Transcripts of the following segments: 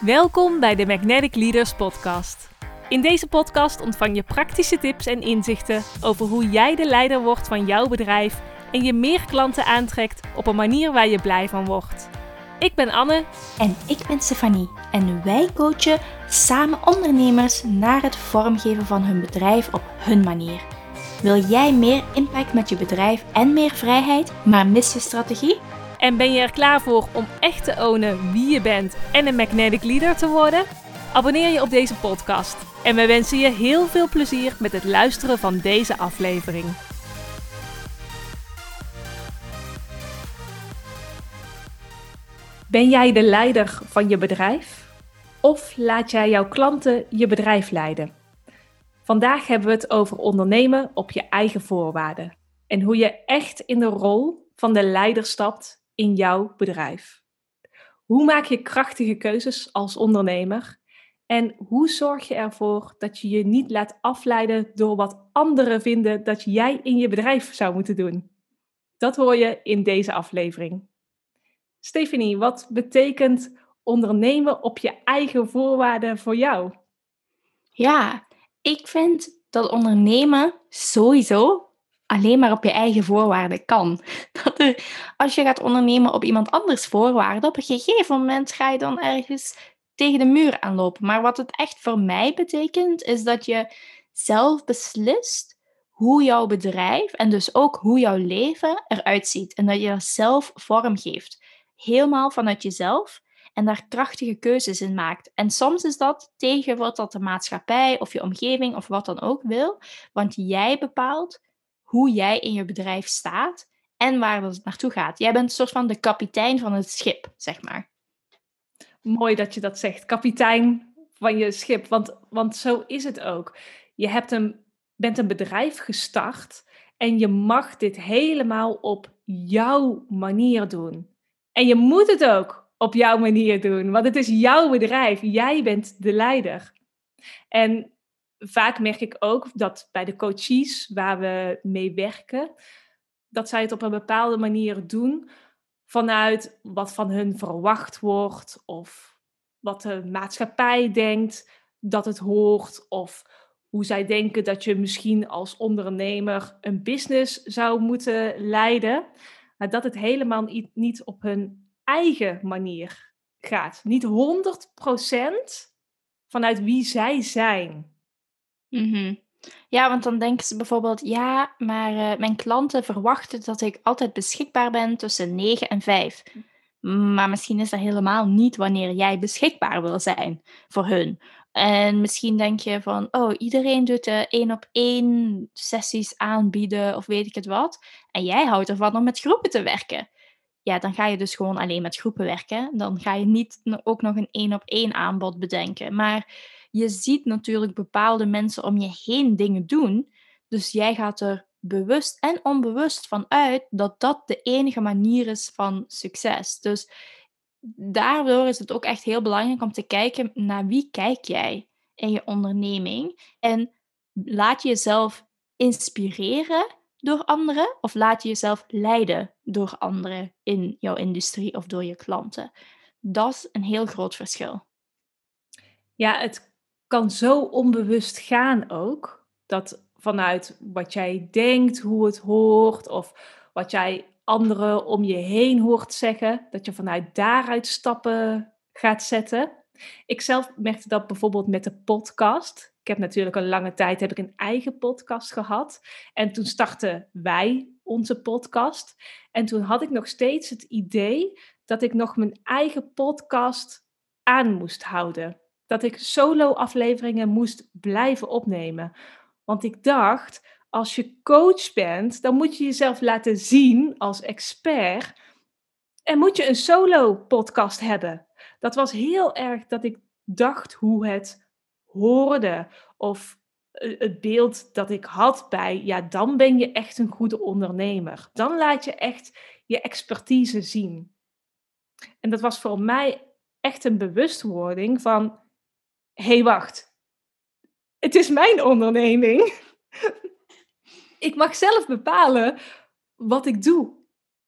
Welkom bij de Magnetic Leaders Podcast. In deze podcast ontvang je praktische tips en inzichten over hoe jij de leider wordt van jouw bedrijf en je meer klanten aantrekt op een manier waar je blij van wordt. Ik ben Anne. En ik ben Stefanie. En wij coachen samen ondernemers naar het vormgeven van hun bedrijf op hun manier. Wil jij meer impact met je bedrijf en meer vrijheid, maar mis je strategie? En ben je er klaar voor om echt te ownen wie je bent en een magnetic leader te worden? Abonneer je op deze podcast. En we wensen je heel veel plezier met het luisteren van deze aflevering. Ben jij de leider van je bedrijf? Of laat jij jouw klanten je bedrijf leiden? Vandaag hebben we het over ondernemen op je eigen voorwaarden. En hoe je echt in de rol van de leider stapt in jouw bedrijf. Hoe maak je krachtige keuzes als ondernemer? En hoe zorg je ervoor dat je je niet laat afleiden door wat anderen vinden dat jij in je bedrijf zou moeten doen? Dat hoor je in deze aflevering. Stephanie, wat betekent ondernemen op je eigen voorwaarden voor jou? Ja, ik vind dat ondernemen sowieso alleen maar op je eigen voorwaarden kan. Dat er, als je gaat ondernemen op iemand anders voorwaarden, op een gegeven moment ga je dan ergens tegen de muur aanlopen. Maar wat het echt voor mij betekent, is dat je zelf beslist hoe jouw bedrijf en dus ook hoe jouw leven eruit ziet. En dat je dat zelf vorm geeft. Helemaal vanuit jezelf en daar krachtige keuzes in maakt. En soms is dat tegen wat dat de maatschappij of je omgeving of wat dan ook wil, want jij bepaalt hoe jij in je bedrijf staat en waar het naartoe gaat. Jij bent een soort van de kapitein van het schip, zeg maar. Mooi dat je dat zegt, kapitein van je schip, want, want zo is het ook. Je hebt een, bent een bedrijf gestart en je mag dit helemaal op jouw manier doen. En je moet het ook op jouw manier doen, want het is jouw bedrijf. Jij bent de leider. En vaak merk ik ook dat bij de coaches waar we mee werken, dat zij het op een bepaalde manier doen vanuit wat van hun verwacht wordt of wat de maatschappij denkt dat het hoort of hoe zij denken dat je misschien als ondernemer een business zou moeten leiden, maar dat het helemaal niet op hun eigen manier gaat. Niet 100% vanuit wie zij zijn. Mhm. Ja, want dan denken ze bijvoorbeeld, ja, maar uh, mijn klanten verwachten dat ik altijd beschikbaar ben tussen 9 en 5. Maar misschien is dat helemaal niet wanneer jij beschikbaar wil zijn voor hun. En misschien denk je van, oh, iedereen doet uh, één op één sessies aanbieden of weet ik het wat. En jij houdt ervan om met groepen te werken. Ja, dan ga je dus gewoon alleen met groepen werken. Dan ga je niet ook nog een één op één aanbod bedenken. Maar je ziet natuurlijk bepaalde mensen om je heen dingen doen. Dus jij gaat er bewust en onbewust van uit dat dat de enige manier is van succes. Dus daardoor is het ook echt heel belangrijk om te kijken naar wie kijk jij in je onderneming en laat je jezelf inspireren door anderen of laat je jezelf leiden door anderen in jouw industrie of door je klanten. Dat is een heel groot verschil. Ja, het kan zo onbewust gaan ook. Dat vanuit wat jij denkt, hoe het hoort, of wat jij anderen om je heen hoort zeggen, dat je vanuit daaruit stappen gaat zetten. Ik zelf merkte dat bijvoorbeeld met de podcast. Ik heb natuurlijk een lange tijd heb ik een eigen podcast gehad. En toen startten wij onze podcast. En toen had ik nog steeds het idee dat ik nog mijn eigen podcast aan moest houden dat ik solo-afleveringen moest blijven opnemen. Want ik dacht, als je coach bent, dan moet je jezelf laten zien als expert. En moet je een solo-podcast hebben. Dat was heel erg dat ik dacht hoe het hoorde. Of eh, het beeld dat ik had bij, ja, dan ben je echt een goede ondernemer. Dan laat je echt je expertise zien. En dat was voor mij echt een bewustwording van, hey, wacht. Het is mijn onderneming. ik mag zelf bepalen wat ik doe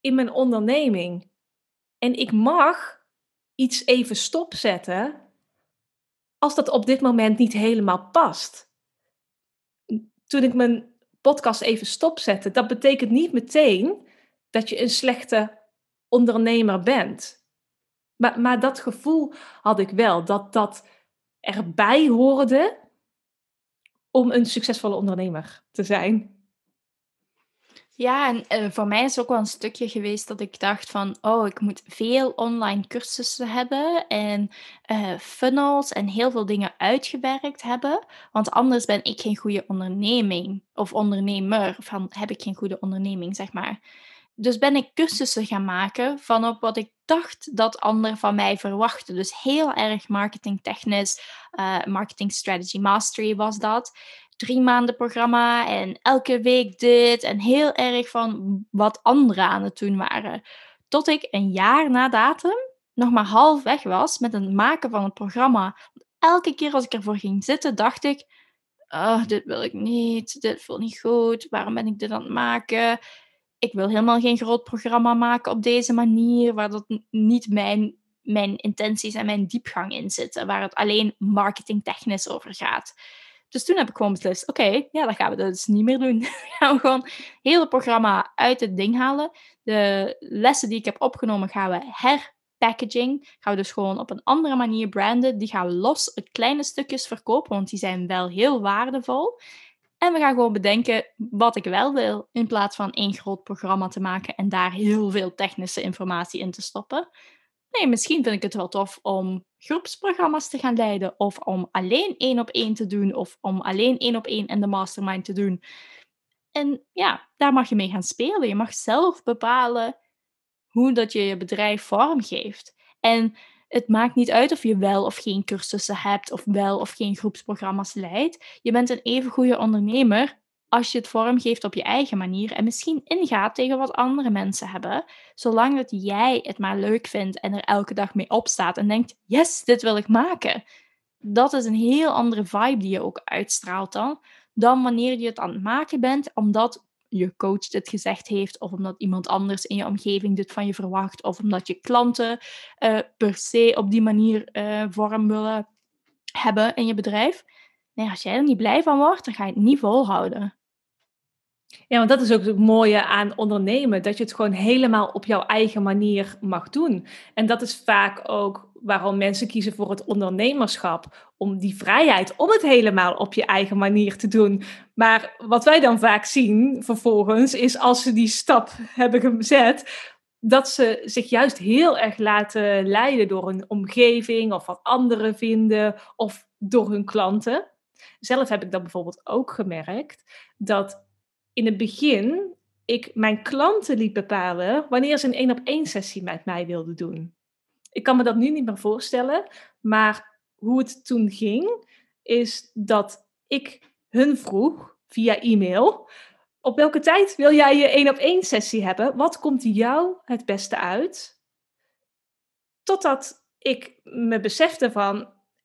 in mijn onderneming. En ik mag iets even stopzetten als dat op dit moment niet helemaal past. Toen ik mijn podcast even stopzette, dat betekent niet meteen dat je een slechte ondernemer bent. Maar, maar dat gevoel had ik wel, dat dat erbij hoorde om een succesvolle ondernemer te zijn. Ja, en uh, voor mij is ook wel een stukje geweest dat ik dacht van, oh, ik moet veel online cursussen hebben en uh, funnels en heel veel dingen uitgewerkt hebben, want anders ben ik geen goede onderneming of ondernemer, van heb ik geen goede onderneming, zeg maar. Dus ben ik cursussen gaan maken van op wat ik dacht dat anderen van mij verwachten. Dus heel erg marketingtechnisch, uh, marketing strategy mastery was dat drie maanden programma en elke week dit en heel erg van wat anderen aan het doen waren. Tot ik een jaar na datum nog maar half weg was met het maken van het programma. Elke keer als ik ervoor ging zitten, dacht ik: oh, dit wil ik niet, dit voelt niet goed, waarom ben ik dit aan het maken? Ik wil helemaal geen groot programma maken op deze manier, waar dat niet mijn, mijn intenties en mijn diepgang in zitten, waar het alleen marketingtechnisch over gaat. Dus toen heb ik gewoon beslist, oké, ja, dat gaan we dus niet meer doen. gaan we gewoon het hele programma uit het ding halen. De lessen die ik heb opgenomen gaan we herpackaging. Gaan we dus gewoon op een andere manier branden. Die gaan we los uit kleine stukjes verkopen, want die zijn wel heel waardevol. En we gaan gewoon bedenken wat ik wel wil, in plaats van één groot programma te maken en daar heel veel technische informatie in te stoppen. Nee, misschien vind ik het wel tof om groepsprogramma's te gaan leiden, of om alleen één op één te doen, of om alleen één op één en de mastermind te doen. En ja, daar mag je mee gaan spelen. Je mag zelf bepalen hoe dat je je bedrijf vormgeeft. En het maakt niet uit of je wel of geen cursussen hebt, of wel of geen groepsprogramma's leidt. Je bent een even goede ondernemer als je het vormgeeft op je eigen manier en misschien ingaat tegen wat andere mensen hebben, zolang dat jij het maar leuk vindt en er elke dag mee opstaat en denkt: yes, dit wil ik maken. Dat is een heel andere vibe die je ook uitstraalt dan, dan wanneer je het aan het maken bent, omdat je coach dit gezegd heeft, of omdat iemand anders in je omgeving dit van je verwacht, of omdat je klanten uh, per se op die manier uh, vorm willen hebben in je bedrijf. Nee, als jij er niet blij van wordt, dan ga je het niet volhouden. Ja, want dat is ook het mooie aan ondernemen, dat je het gewoon helemaal op jouw eigen manier mag doen. En dat is vaak ook waarom mensen kiezen voor het ondernemerschap, om die vrijheid, om het helemaal op je eigen manier te doen. Maar wat wij dan vaak zien vervolgens, is als ze die stap hebben gezet, dat ze zich juist heel erg laten leiden door hun omgeving of wat anderen vinden of door hun klanten. Zelf heb ik dat bijvoorbeeld ook gemerkt, dat in het begin ik mijn klanten liet bepalen wanneer ze een één op één sessie met mij wilden doen. Ik kan me dat nu niet meer voorstellen, maar hoe het toen ging, is dat ik hun vroeg via e-mail: op welke tijd wil jij je één op één sessie hebben? Wat komt jou het beste uit? Totdat ik me besefte van: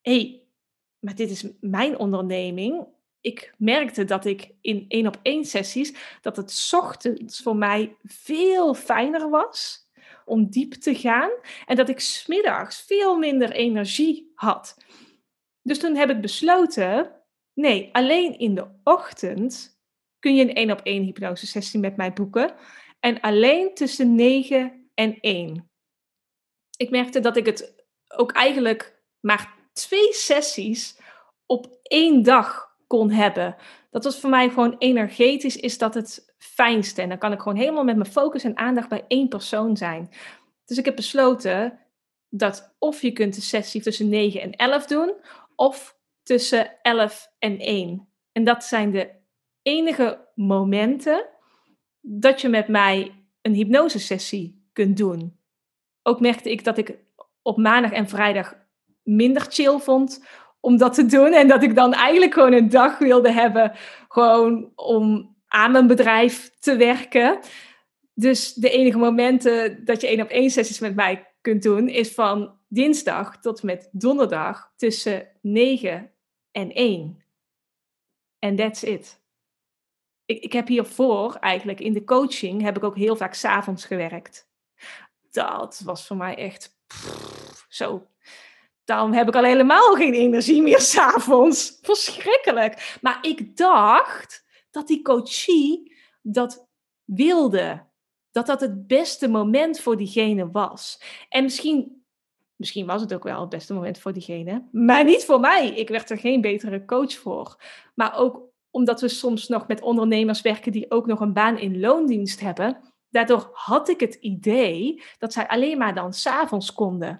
hé, hey, maar dit is mijn onderneming ik merkte dat ik in één op één sessies, dat het ochtends voor mij veel fijner was om diep te gaan. En dat ik smiddags veel minder energie had. Dus toen heb ik besloten, nee, alleen in de ochtend kun je een één op één hypnose sessie met mij boeken. En alleen tussen 9 en 1. Ik merkte dat ik het ook eigenlijk maar twee sessies op één dag kon hebben. Dat was voor mij gewoon energetisch, is dat het fijnste. En dan kan ik gewoon helemaal met mijn focus en aandacht bij één persoon zijn. Dus ik heb besloten dat of je kunt de sessie tussen 9 en 11 doen, of tussen 11 en 1. En dat zijn de enige momenten dat je met mij een hypnosesessie kunt doen. Ook merkte ik dat ik op maandag en vrijdag minder chill vond om dat te doen. En dat ik dan eigenlijk gewoon een dag wilde hebben, gewoon om aan mijn bedrijf te werken. Dus de enige momenten dat je één op één sessies met mij kunt doen, is van dinsdag tot met donderdag tussen 9 en 1. En that's it. Ik, ik heb hiervoor eigenlijk in de coaching heb ik ook heel vaak s'avonds gewerkt. Dat was voor mij echt zo dan heb ik al helemaal geen energie meer s'avonds. Verschrikkelijk. Maar ik dacht dat die coachie dat wilde. Dat dat het beste moment voor diegene was. En misschien, misschien was het ook wel het beste moment voor diegene. Maar niet voor mij. Ik werd er geen betere coach voor. Maar ook omdat we soms nog met ondernemers werken die ook nog een baan in loondienst hebben. Daardoor had ik het idee dat zij alleen maar dan s'avonds konden.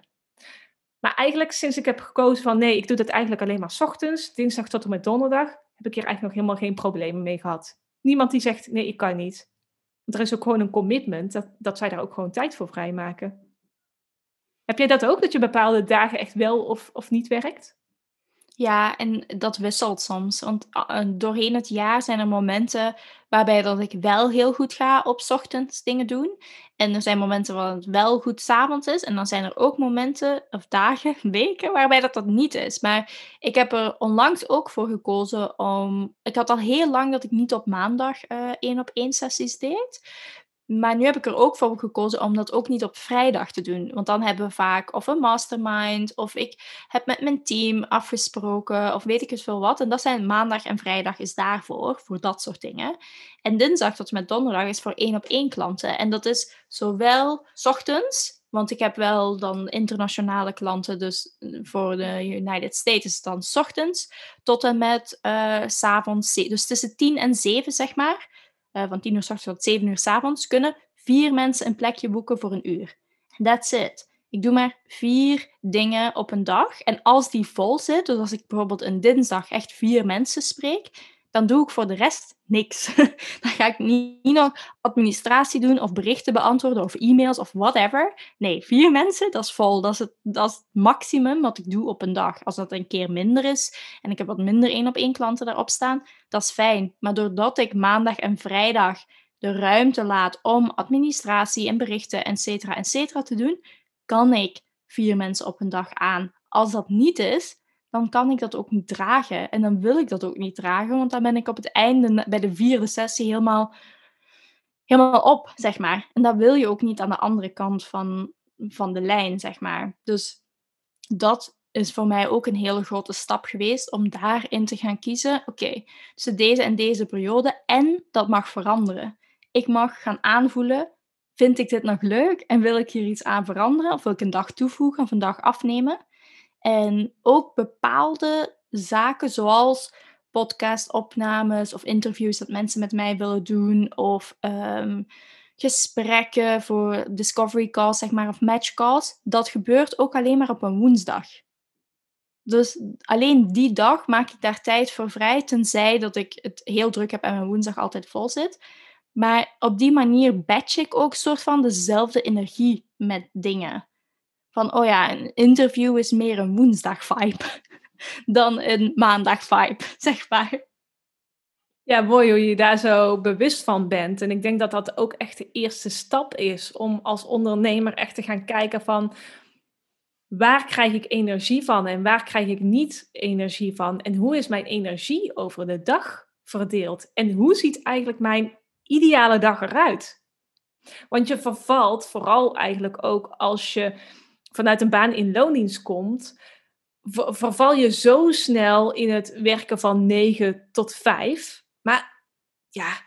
Maar eigenlijk sinds ik heb gekozen van nee, ik doe dat eigenlijk alleen maar ochtends, dinsdag tot en met donderdag, heb ik hier eigenlijk nog helemaal geen problemen mee gehad. Niemand die zegt nee, ik kan niet. Want er is ook gewoon een commitment dat, dat zij daar ook gewoon tijd voor vrijmaken. Heb jij dat ook, dat je bepaalde dagen echt wel of, of niet werkt? Ja, en dat wisselt soms. Want uh, doorheen het jaar zijn er momenten waarbij dat ik wel heel goed ga op ochtends dingen doen. En er zijn momenten waar het wel goed s'avonds is. En dan zijn er ook momenten, of dagen, weken, waarbij dat dat niet is. Maar ik heb er onlangs ook voor gekozen om... Ik had al heel lang dat ik niet op maandag uh, één op één sessies deed. Maar nu heb ik er ook voor gekozen om dat ook niet op vrijdag te doen. Want dan hebben we vaak of een mastermind, of ik heb met mijn team afgesproken, of weet ik eens veel wat. En dat zijn maandag en vrijdag is daarvoor, voor dat soort dingen. En dinsdag tot met donderdag is voor één op één klanten. En dat is zowel ochtends, want ik heb wel dan internationale klanten, dus voor de United States is het dan ochtends, tot en met uh, s avonds, dus tussen tien en zeven zeg maar uh, van 10 uur s ochtends tot 7 uur s avonds, kunnen vier mensen een plekje boeken voor een uur. That's it. Ik doe maar vier dingen op een dag. En als die vol zit, dus als ik bijvoorbeeld een dinsdag echt vier mensen spreek, dan doe ik voor de rest niks. dan ga ik niet, nog administratie doen of berichten beantwoorden of e-mails of whatever. Nee, vier mensen, dat is vol. Dat is, het, dat is maximum wat ik doe op een dag. Als dat een keer minder is en ik heb wat minder één op één klanten daarop staan, dat is fijn. Maar doordat ik maandag en vrijdag de ruimte laat om administratie en berichten, et cetera, et cetera te doen, kan ik vier mensen op een dag aan. Als dat niet is, dan kan ik dat ook niet dragen. En dan wil ik dat ook niet dragen, want dan ben ik op het einde bij de vierde sessie helemaal, helemaal op, zeg maar. En dat wil je ook niet aan de andere kant van, van de lijn, zeg maar. Dus dat is voor mij ook een hele grote stap geweest om daarin te gaan kiezen. Oké, tussen deze en deze periode. En dat mag veranderen. Ik mag gaan aanvoelen. Vind ik dit nog leuk en wil ik hier iets aan veranderen? Of wil ik een dag toevoegen of een dag afnemen? En ook bepaalde zaken zoals podcastopnames of interviews dat mensen met mij willen doen of um, gesprekken voor discovery calls, zeg maar, of match calls, dat gebeurt ook alleen maar op een woensdag. Dus alleen die dag maak ik daar tijd voor vrij, tenzij dat ik het heel druk heb en mijn woensdag altijd vol zit. Maar op die manier batch ik ook soort van dezelfde energie met dingen van, oh ja, een interview is meer een woensdag vibe dan een maandag vibe, zeg maar. Ja, mooi hoe je daar zo bewust van bent. En ik denk dat dat ook echt de eerste stap is om als ondernemer echt te gaan kijken van waar krijg ik energie van en waar krijg ik niet energie van? En hoe is mijn energie over de dag verdeeld? En hoe ziet eigenlijk mijn ideale dag eruit? Want je vervalt vooral eigenlijk ook als je vanuit een baan in loondienst komt, verval je zo snel in het werken van 9 tot 5. Maar ja,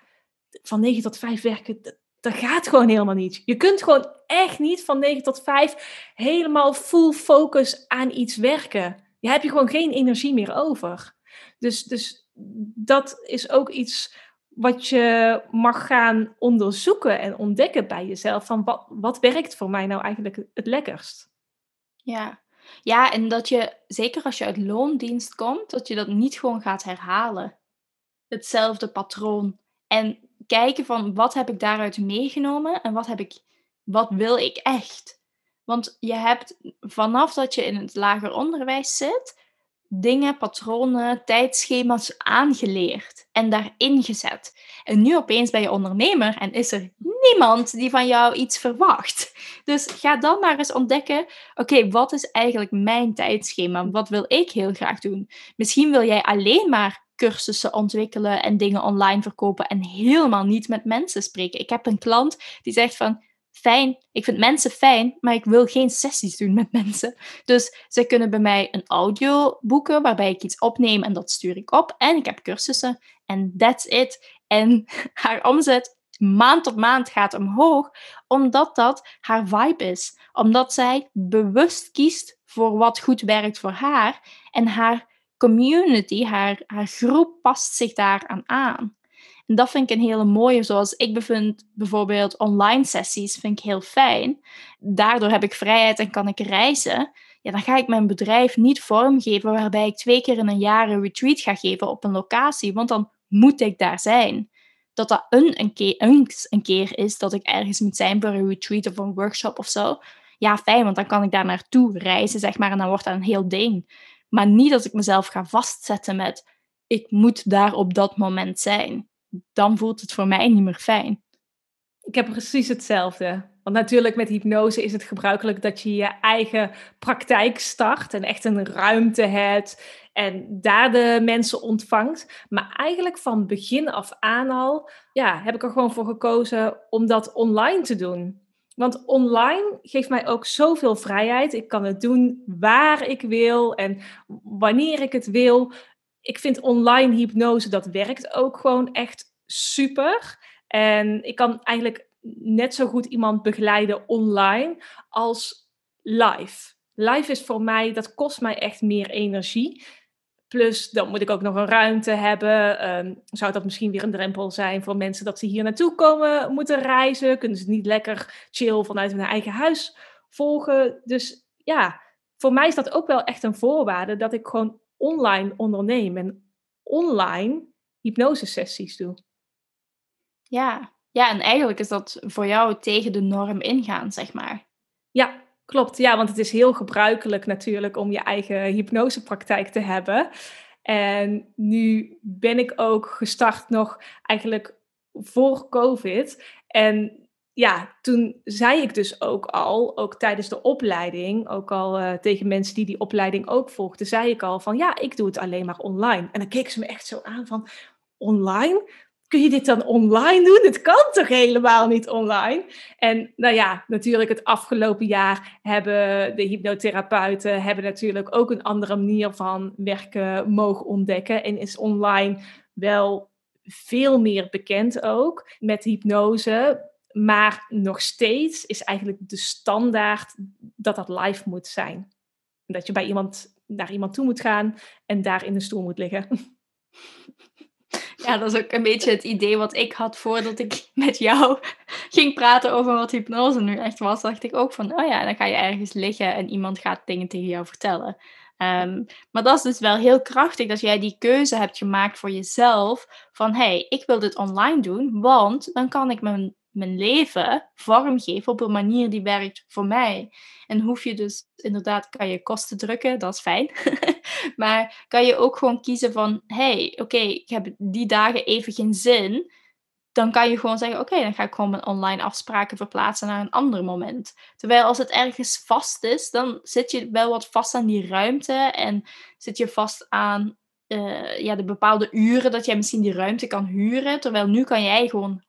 van 9 tot 5 werken, dat gaat gewoon helemaal niet. Je kunt gewoon echt niet van 9 tot 5 helemaal full focus aan iets werken. Je hebt je gewoon geen energie meer over. Dus, dus dat is ook iets wat je mag gaan onderzoeken en ontdekken bij jezelf. Van wat, wat werkt voor mij nou eigenlijk het lekkerst? Ja. Ja, en dat je, zeker als je uit loondienst komt, dat je dat niet gewoon gaat herhalen. Hetzelfde patroon. En kijken van wat heb ik daaruit meegenomen en wat heb ik, wat wil ik echt? Want je hebt vanaf dat je in het lager onderwijs zit, dingen, patronen, tijdschema's aangeleerd en daarin gezet. En nu opeens ben je ondernemer en is er niemand die van jou iets verwacht. Dus ga dan maar eens ontdekken: oké, wat is eigenlijk mijn tijdschema? Wat wil ik heel graag doen? Misschien wil jij alleen maar cursussen ontwikkelen en dingen online verkopen en helemaal niet met mensen spreken. Ik heb een klant die zegt van fijn. Ik vind mensen fijn, maar ik wil geen sessies doen met mensen. Dus ze kunnen bij mij een audio boeken waarbij ik iets opneem en dat stuur ik op. En ik heb cursussen en that's it. En haar omzet maand op maand gaat omhoog, omdat dat haar vibe is. Omdat zij bewust kiest voor wat goed werkt voor haar en haar community, haar, haar groep past zich daaraan aan. En dat vind ik een hele mooie, zoals ik bevind bijvoorbeeld online sessies, vind ik heel fijn. Daardoor heb ik vrijheid en kan ik reizen. Ja, dan ga ik mijn bedrijf niet vormgeven waarbij ik twee keer in een jaar een retreat ga geven op een locatie, want dan moet ik daar zijn. Dat dat een, een, keer, een, keer is dat ik ergens moet zijn voor een retreat of een workshop of zo. Ja, fijn, want dan kan ik daar naartoe reizen, zeg maar, en dan wordt dat een heel ding. Maar niet dat ik mezelf ga vastzetten met ik moet daar op dat moment zijn. Dan voelt het voor mij niet meer fijn. Ik heb precies hetzelfde. Want natuurlijk met hypnose is het gebruikelijk dat je je eigen praktijk start en echt een ruimte hebt en daar de mensen ontvangt. Maar eigenlijk van begin af aan al ja, heb ik er gewoon voor gekozen om dat online te doen. Want online geeft mij ook zoveel vrijheid. Ik kan het doen waar ik wil en wanneer ik het wil. Ik vind online hypnose, dat werkt ook gewoon echt super. En ik kan eigenlijk net zo goed iemand begeleiden online als live. Live is voor mij, dat kost mij echt meer energie. Plus, dan moet ik ook nog een ruimte hebben. Um, zou dat misschien weer een drempel zijn voor mensen dat ze hier naartoe komen, moeten reizen? Kunnen ze niet lekker chill vanuit hun eigen huis volgen? Dus ja, voor mij is dat ook wel echt een voorwaarde dat ik gewoon online onderneem en online hypnosesessies doe. Ja. ja, en eigenlijk is dat voor jou tegen de norm ingaan, zeg maar. Ja, Klopt, ja, want het is heel gebruikelijk natuurlijk om je eigen hypnosepraktijk te hebben. En nu ben ik ook gestart nog eigenlijk voor COVID. En ja, toen zei ik dus ook al, ook tijdens de opleiding, ook al uh, tegen mensen die die opleiding ook volgden, zei ik al van ja, ik doe het alleen maar online. En dan keek ze me echt zo aan van online? Kun je dit dan online doen? Het kan toch helemaal niet online? En nou ja, natuurlijk het afgelopen jaar hebben de hypnotherapeuten hebben natuurlijk ook een andere manier van werken mogen ontdekken. En is online wel veel meer bekend ook met hypnose. Maar nog steeds is eigenlijk de standaard dat dat live moet zijn. Dat je bij iemand naar iemand toe moet gaan en daar in de stoel moet liggen. Ja, dat is ook een beetje het idee wat ik had voordat ik met jou ging praten over wat hypnose nu echt was. Dacht ik ook van, oh ja, dan ga je ergens liggen en iemand gaat dingen tegen jou vertellen. Um, maar dat is dus wel heel krachtig dat jij die keuze hebt gemaakt voor jezelf. Van hé, hey, ik wil dit online doen, want dan kan ik mijn mijn leven vormgeven op een manier die werkt voor mij. En hoef je dus inderdaad, kan je kosten drukken, dat is fijn. maar kan je ook gewoon kiezen van, hey, oké, ik heb die dagen even geen zin. Dan kan je gewoon zeggen, oké, dan ga ik gewoon mijn online afspraken verplaatsen naar een ander moment. Terwijl als het ergens vast is, dan zit je wel wat vast aan die ruimte en zit je vast aan uh, ja, de bepaalde uren dat jij misschien die ruimte kan huren. Terwijl nu kan jij gewoon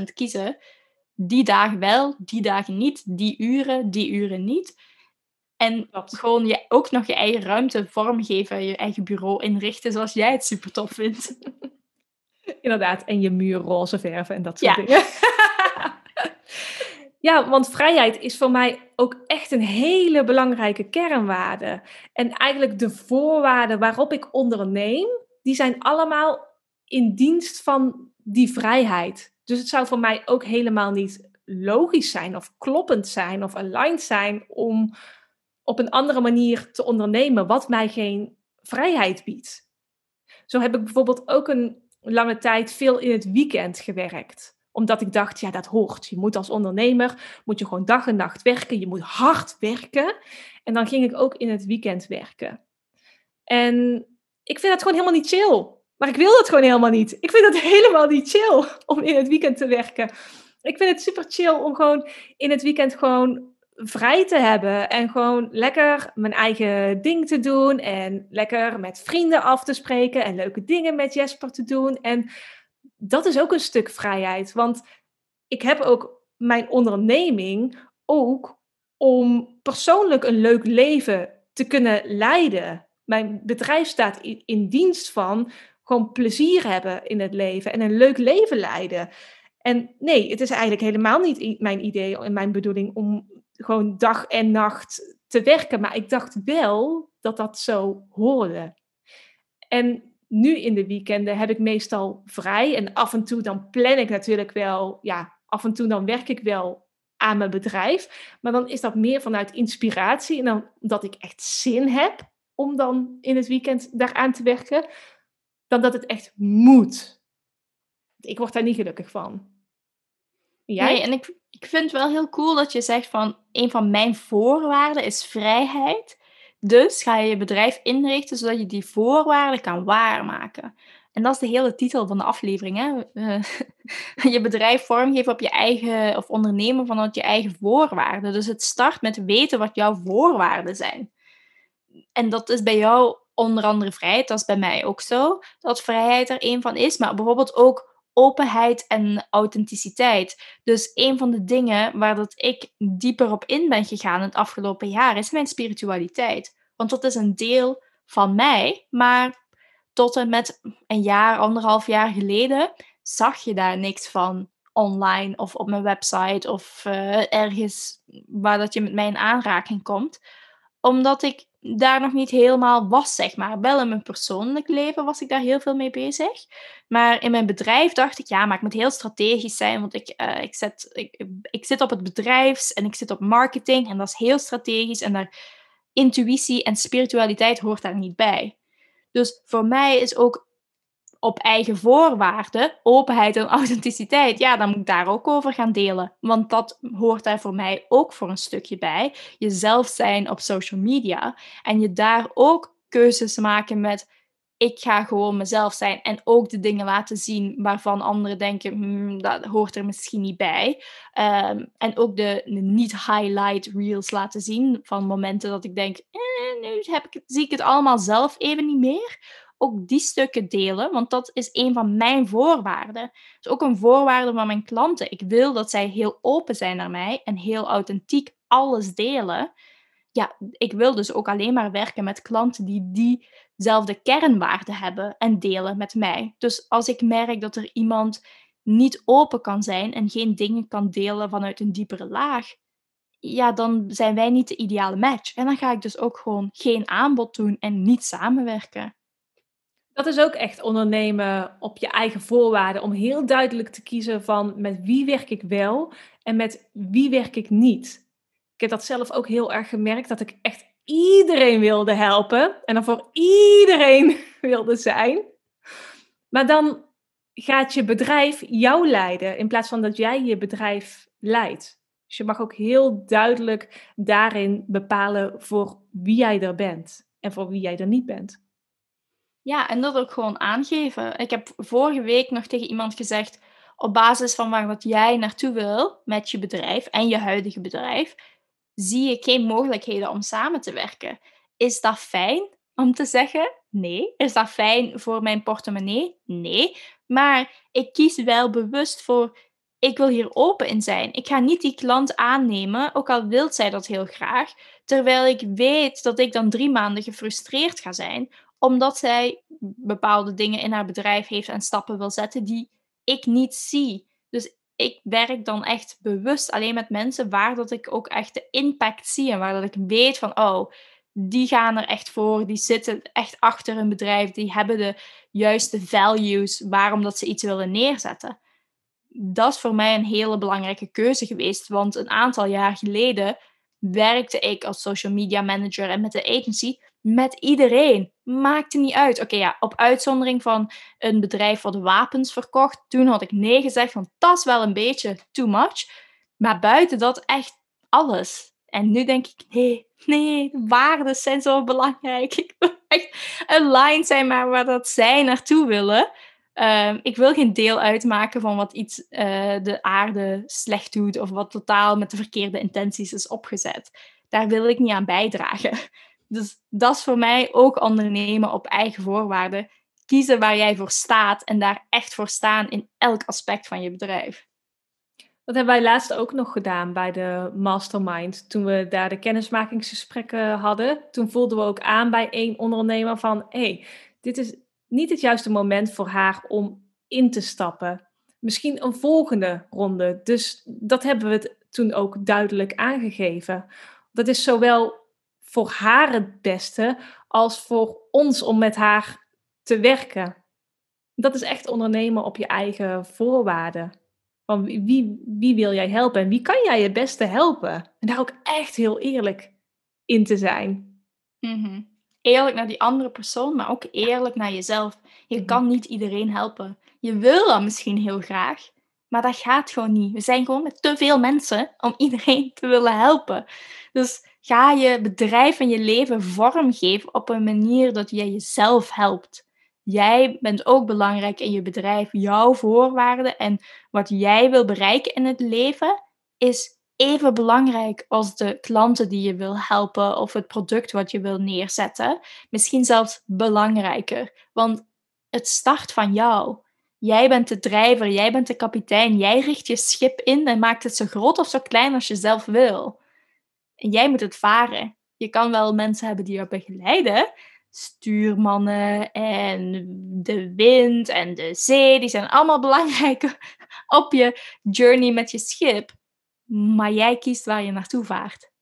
100% kiezen. Die dagen wel, die dagen niet. Die uren, die uren niet. En gewoon je, ook nog je eigen ruimte vormgeven, je eigen bureau inrichten zoals jij het super tof vindt. Inderdaad, en je muur roze verven en dat soort dingen. Ja, want vrijheid is voor mij ook echt een hele belangrijke kernwaarde. En eigenlijk de voorwaarden waarop ik onderneem, die zijn allemaal in dienst van die vrijheid. Dus het zou voor mij ook helemaal niet logisch zijn of kloppend zijn of aligned zijn om op een andere manier te ondernemen wat mij geen vrijheid biedt. Zo heb ik bijvoorbeeld ook een lange tijd veel in het weekend gewerkt omdat ik dacht, ja, dat hoort. Je moet als ondernemer, moet je gewoon dag en nacht werken. Je moet hard werken. En dan ging ik ook in het weekend werken. En ik vind dat gewoon helemaal niet chill. Maar ik wil dat gewoon helemaal niet. Ik vind het helemaal niet chill om in het weekend te werken. Ik vind het super chill om gewoon in het weekend gewoon vrij te hebben. En gewoon lekker mijn eigen ding te doen. En lekker met vrienden af te spreken. En leuke dingen met Jesper te doen. En dat is ook een stuk vrijheid. Want ik heb ook mijn onderneming ook om persoonlijk een leuk leven te kunnen leiden. Mijn bedrijf staat in, in dienst van gewoon plezier hebben in het leven en een leuk leven leiden. En nee, het is eigenlijk helemaal niet mijn idee en mijn bedoeling om gewoon dag en nacht te werken. Maar ik dacht wel dat dat zo hoorde. En nu in de weekenden heb ik meestal vrij. En af en toe dan plan ik natuurlijk wel, ja, af en toe dan werk ik wel aan mijn bedrijf. Maar dan is dat meer vanuit inspiratie en dan dat ik echt zin heb om dan in het weekend daaraan te werken, dan dat het echt moet. Ik word daar niet gelukkig van. Jij? En ik, ik vind het wel heel cool dat je zegt van een van mijn voorwaarden is vrijheid. Dus ga je je bedrijf inrichten zodat je die voorwaarden kan waarmaken. En dat is de hele titel van de aflevering. Hè? Eh, je bedrijf vormgeven op je eigen, of ondernemen vanuit je eigen voorwaarden. Dus het start met weten wat jouw voorwaarden zijn. En dat is bij jou onder andere vrijheid, dat is bij mij ook zo. Dat vrijheid er een van is, maar bijvoorbeeld ook openheid en authenticiteit. Dus een van de dingen waar dat ik dieper op in ben gegaan het afgelopen jaar is mijn spiritualiteit. Want dat is een deel van mij, maar tot en met een jaar, anderhalf jaar geleden zag je daar niks van online of op mijn website of uh, ergens waar dat je met mij in aanraking komt. Omdat ik daar nog niet helemaal was, zeg maar. Wel in mijn persoonlijk leven was ik daar heel veel mee bezig. Maar in mijn bedrijf dacht ik, ja, maar ik moet heel strategisch zijn. Want ik, uh, ik, zet, ik, ik zit op het bedrijfs en ik zit op marketing. En dat is heel strategisch. En daar intuïtie en spiritualiteit hoort daar niet bij. Dus voor mij is ook op eigen voorwaarden, openheid en authenticiteit, ja, dan moet ik daar ook over gaan delen. Want dat hoort daar voor mij ook voor een stukje bij. Jezelf zijn op social media en je daar ook keuzes maken met ik ga gewoon mezelf zijn en ook de dingen laten zien waarvan anderen denken, hmm, dat hoort er misschien niet bij. Ehm, en ook de, niet-highlight reels laten zien van momenten dat ik denk, eh, nu heb ik, zie ik het allemaal zelf even niet meer ook die stukken delen, want dat is een van mijn voorwaarden. Het is ook een voorwaarde van mijn klanten. Ik wil dat zij heel open zijn naar mij en heel authentiek alles delen. Ja, ik wil dus ook alleen maar werken met klanten die diezelfde kernwaarden hebben en delen met mij. Dus als ik merk dat er iemand niet open kan zijn en geen dingen kan delen vanuit een diepere laag, ja, dan zijn wij niet de ideale match. En dan ga ik dus ook gewoon geen aanbod doen en niet samenwerken. Dat is ook echt ondernemen op je eigen voorwaarden. Om heel duidelijk te kiezen van met wie werk ik wel en met wie werk ik niet. Ik heb dat zelf ook heel erg gemerkt dat ik echt iedereen wilde helpen en dan voor iedereen wilde zijn. Maar dan gaat je bedrijf jou leiden in plaats van dat jij je bedrijf leidt. Dus je mag ook heel duidelijk daarin bepalen voor wie jij er bent en voor wie jij er niet bent. Ja, en dat ook gewoon aangeven. Ik heb vorige week nog tegen iemand gezegd, op basis van waar wat jij naartoe wil met je bedrijf en je huidige bedrijf, zie ik geen mogelijkheden om samen te werken. Is dat fijn om te zeggen? Nee. Is dat fijn voor mijn portemonnee? Nee. Maar ik kies wel bewust voor, ik wil hier open in zijn. Ik ga niet die klant aannemen, ook al wil zij dat heel graag, terwijl ik weet dat ik dan drie maanden gefrustreerd ga zijn, omdat zij bepaalde dingen in haar bedrijf heeft en stappen wil zetten die ik niet zie. Dus ik werk dan echt bewust alleen met mensen waar dat ik ook echt de impact zie en waar dat ik weet van, oh, die gaan er echt voor, die zitten echt achter een bedrijf, die hebben de juiste values waarom dat ze iets willen neerzetten. Dat is voor mij een hele belangrijke keuze geweest, want een aantal jaar geleden werkte ik als social media manager en met de agency met iedereen. Maakte niet uit. Oké, ja, op uitzondering van een bedrijf wat wapens verkocht. Toen had ik nee gezegd, want dat is wel een beetje too much. Maar buiten dat echt alles. En nu denk ik, nee, nee, waarden zijn zo belangrijk. Ik wil echt aligned zijn maar waar dat zij naartoe willen. Ehm, ik wil geen deel uitmaken van wat iets uh, de aarde slecht doet of wat totaal met de verkeerde intenties is opgezet. Daar wil ik niet aan bijdragen. Dus dat is voor mij ook ondernemen op eigen voorwaarden. Kiezen waar jij voor staat en daar echt voor staan in elk aspect van je bedrijf. Dat hebben wij laatst ook nog gedaan bij de mastermind. Toen we daar de kennismakingsgesprekken hadden, toen voelden we ook aan bij één ondernemer van, hé, hey, dit is niet het juiste moment voor haar om in te stappen. Misschien een volgende ronde. Dus dat hebben we toen ook duidelijk aangegeven. Dat is zowel voor haar het beste als voor ons om met haar te werken. Dat is echt ondernemen op je eigen voorwaarden. Van wie, wie wil jij helpen en wie kan jij het beste helpen? En daar ook echt heel eerlijk in te zijn. Mhm. Eerlijk naar die andere persoon, maar ook eerlijk naar jezelf. Je mhm. kan niet iedereen helpen. Je wil dat misschien heel graag, maar dat gaat gewoon niet. We zijn gewoon met te veel mensen om iedereen te willen helpen. Dus ga je bedrijf en je leven vormgeven op een manier dat jij jezelf helpt. Jij bent ook belangrijk in je bedrijf. Jouw voorwaarden en wat jij wil bereiken in het leven is even belangrijk als de klanten die je wil helpen of het product wat je wil neerzetten. Misschien zelfs belangrijker, want het start van jou. Jij bent de drijver, jij bent de kapitein, jij richt je schip in en maakt het zo groot of zo klein als je zelf wil. En jij moet het varen. Je kan wel mensen hebben die je begeleiden, stuurmannen en de wind en de zee, die zijn allemaal belangrijk op je journey met je schip. Maar jij kiest waar je naartoe vaart.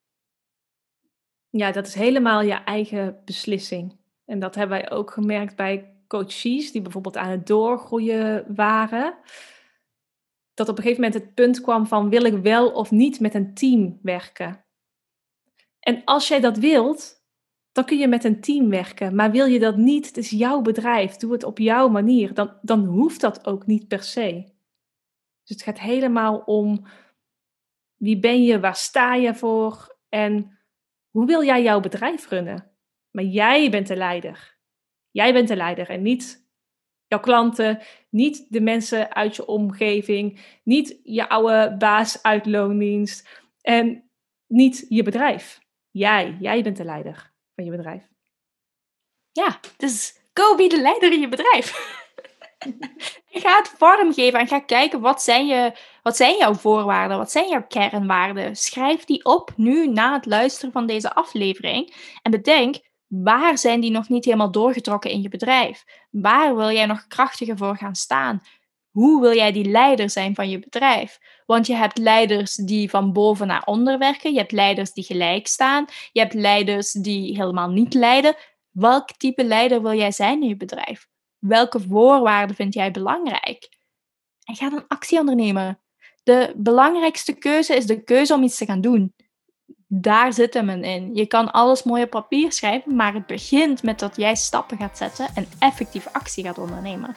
Ja, dat is helemaal je eigen beslissing. En dat hebben wij ook gemerkt bij coaches die bijvoorbeeld aan het doorgroeien waren. Dat op een gegeven moment het punt kwam van wil ik wel of niet met een team werken. En als jij dat wilt, dan kun je met een team werken. Maar wil je dat niet, het is jouw bedrijf, doe het op jouw manier, dan, dan hoeft dat ook niet per se. Dus het gaat helemaal om wie ben je, waar sta je voor en hoe wil jij jouw bedrijf runnen? Maar jij bent de leider. Jij bent de leider en niet jouw klanten, niet de mensen uit je omgeving, niet je oude baas uit loondienst en niet je bedrijf. Jij, jij bent de leider van je bedrijf. Ja, dus go be de leider in je bedrijf. ga het vormgeven en ga kijken wat zijn, je, wat zijn jouw voorwaarden, wat zijn jouw kernwaarden. Schrijf die op nu na het luisteren van deze aflevering. En bedenk, waar zijn die nog niet helemaal doorgetrokken in je bedrijf? Waar wil jij nog krachtiger voor gaan staan? Hoe wil jij die leider zijn van je bedrijf? Want je hebt leiders die van boven naar onder werken. Je hebt leiders die gelijk staan. Je hebt leiders die helemaal niet leiden. Welk type leider wil jij zijn in je bedrijf? Welke voorwaarden vind jij belangrijk? En ga dan actie ondernemen. De belangrijkste keuze is de keuze om iets te gaan doen. Daar zit hem in. Je kan alles mooi op papier schrijven, maar het begint met dat jij stappen gaat zetten en effectief actie gaat ondernemen.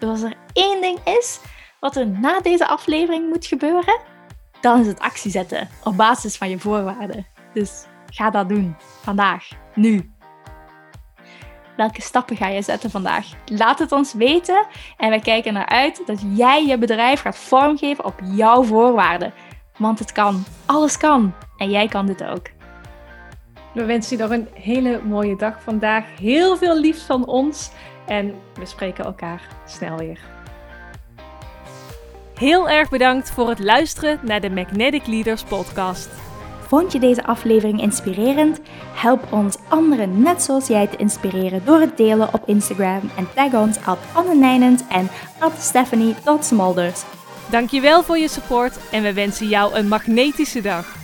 Dus als er één ding is wat er na deze aflevering moet gebeuren, dan is het actie zetten op basis van je voorwaarden. Dus ga dat doen. Vandaag. Nu. Welke stappen ga je zetten vandaag? Laat het ons weten en wij kijken naar uit dat jij je bedrijf gaat vormgeven op jouw voorwaarden. Want het kan. Alles kan. En jij kan dit ook. We wensen je nog een hele mooie dag vandaag. Heel veel liefs van ons. En we spreken elkaar snel weer. Heel erg bedankt voor het luisteren naar de Magnetic Leaders podcast. Vond je deze aflevering inspirerend? Help ons anderen net zoals jij te inspireren door het delen op Instagram en tag ons at Anne Nijnend en at Stephanie. Dankjewel voor je support en we wensen jou een magnetische dag.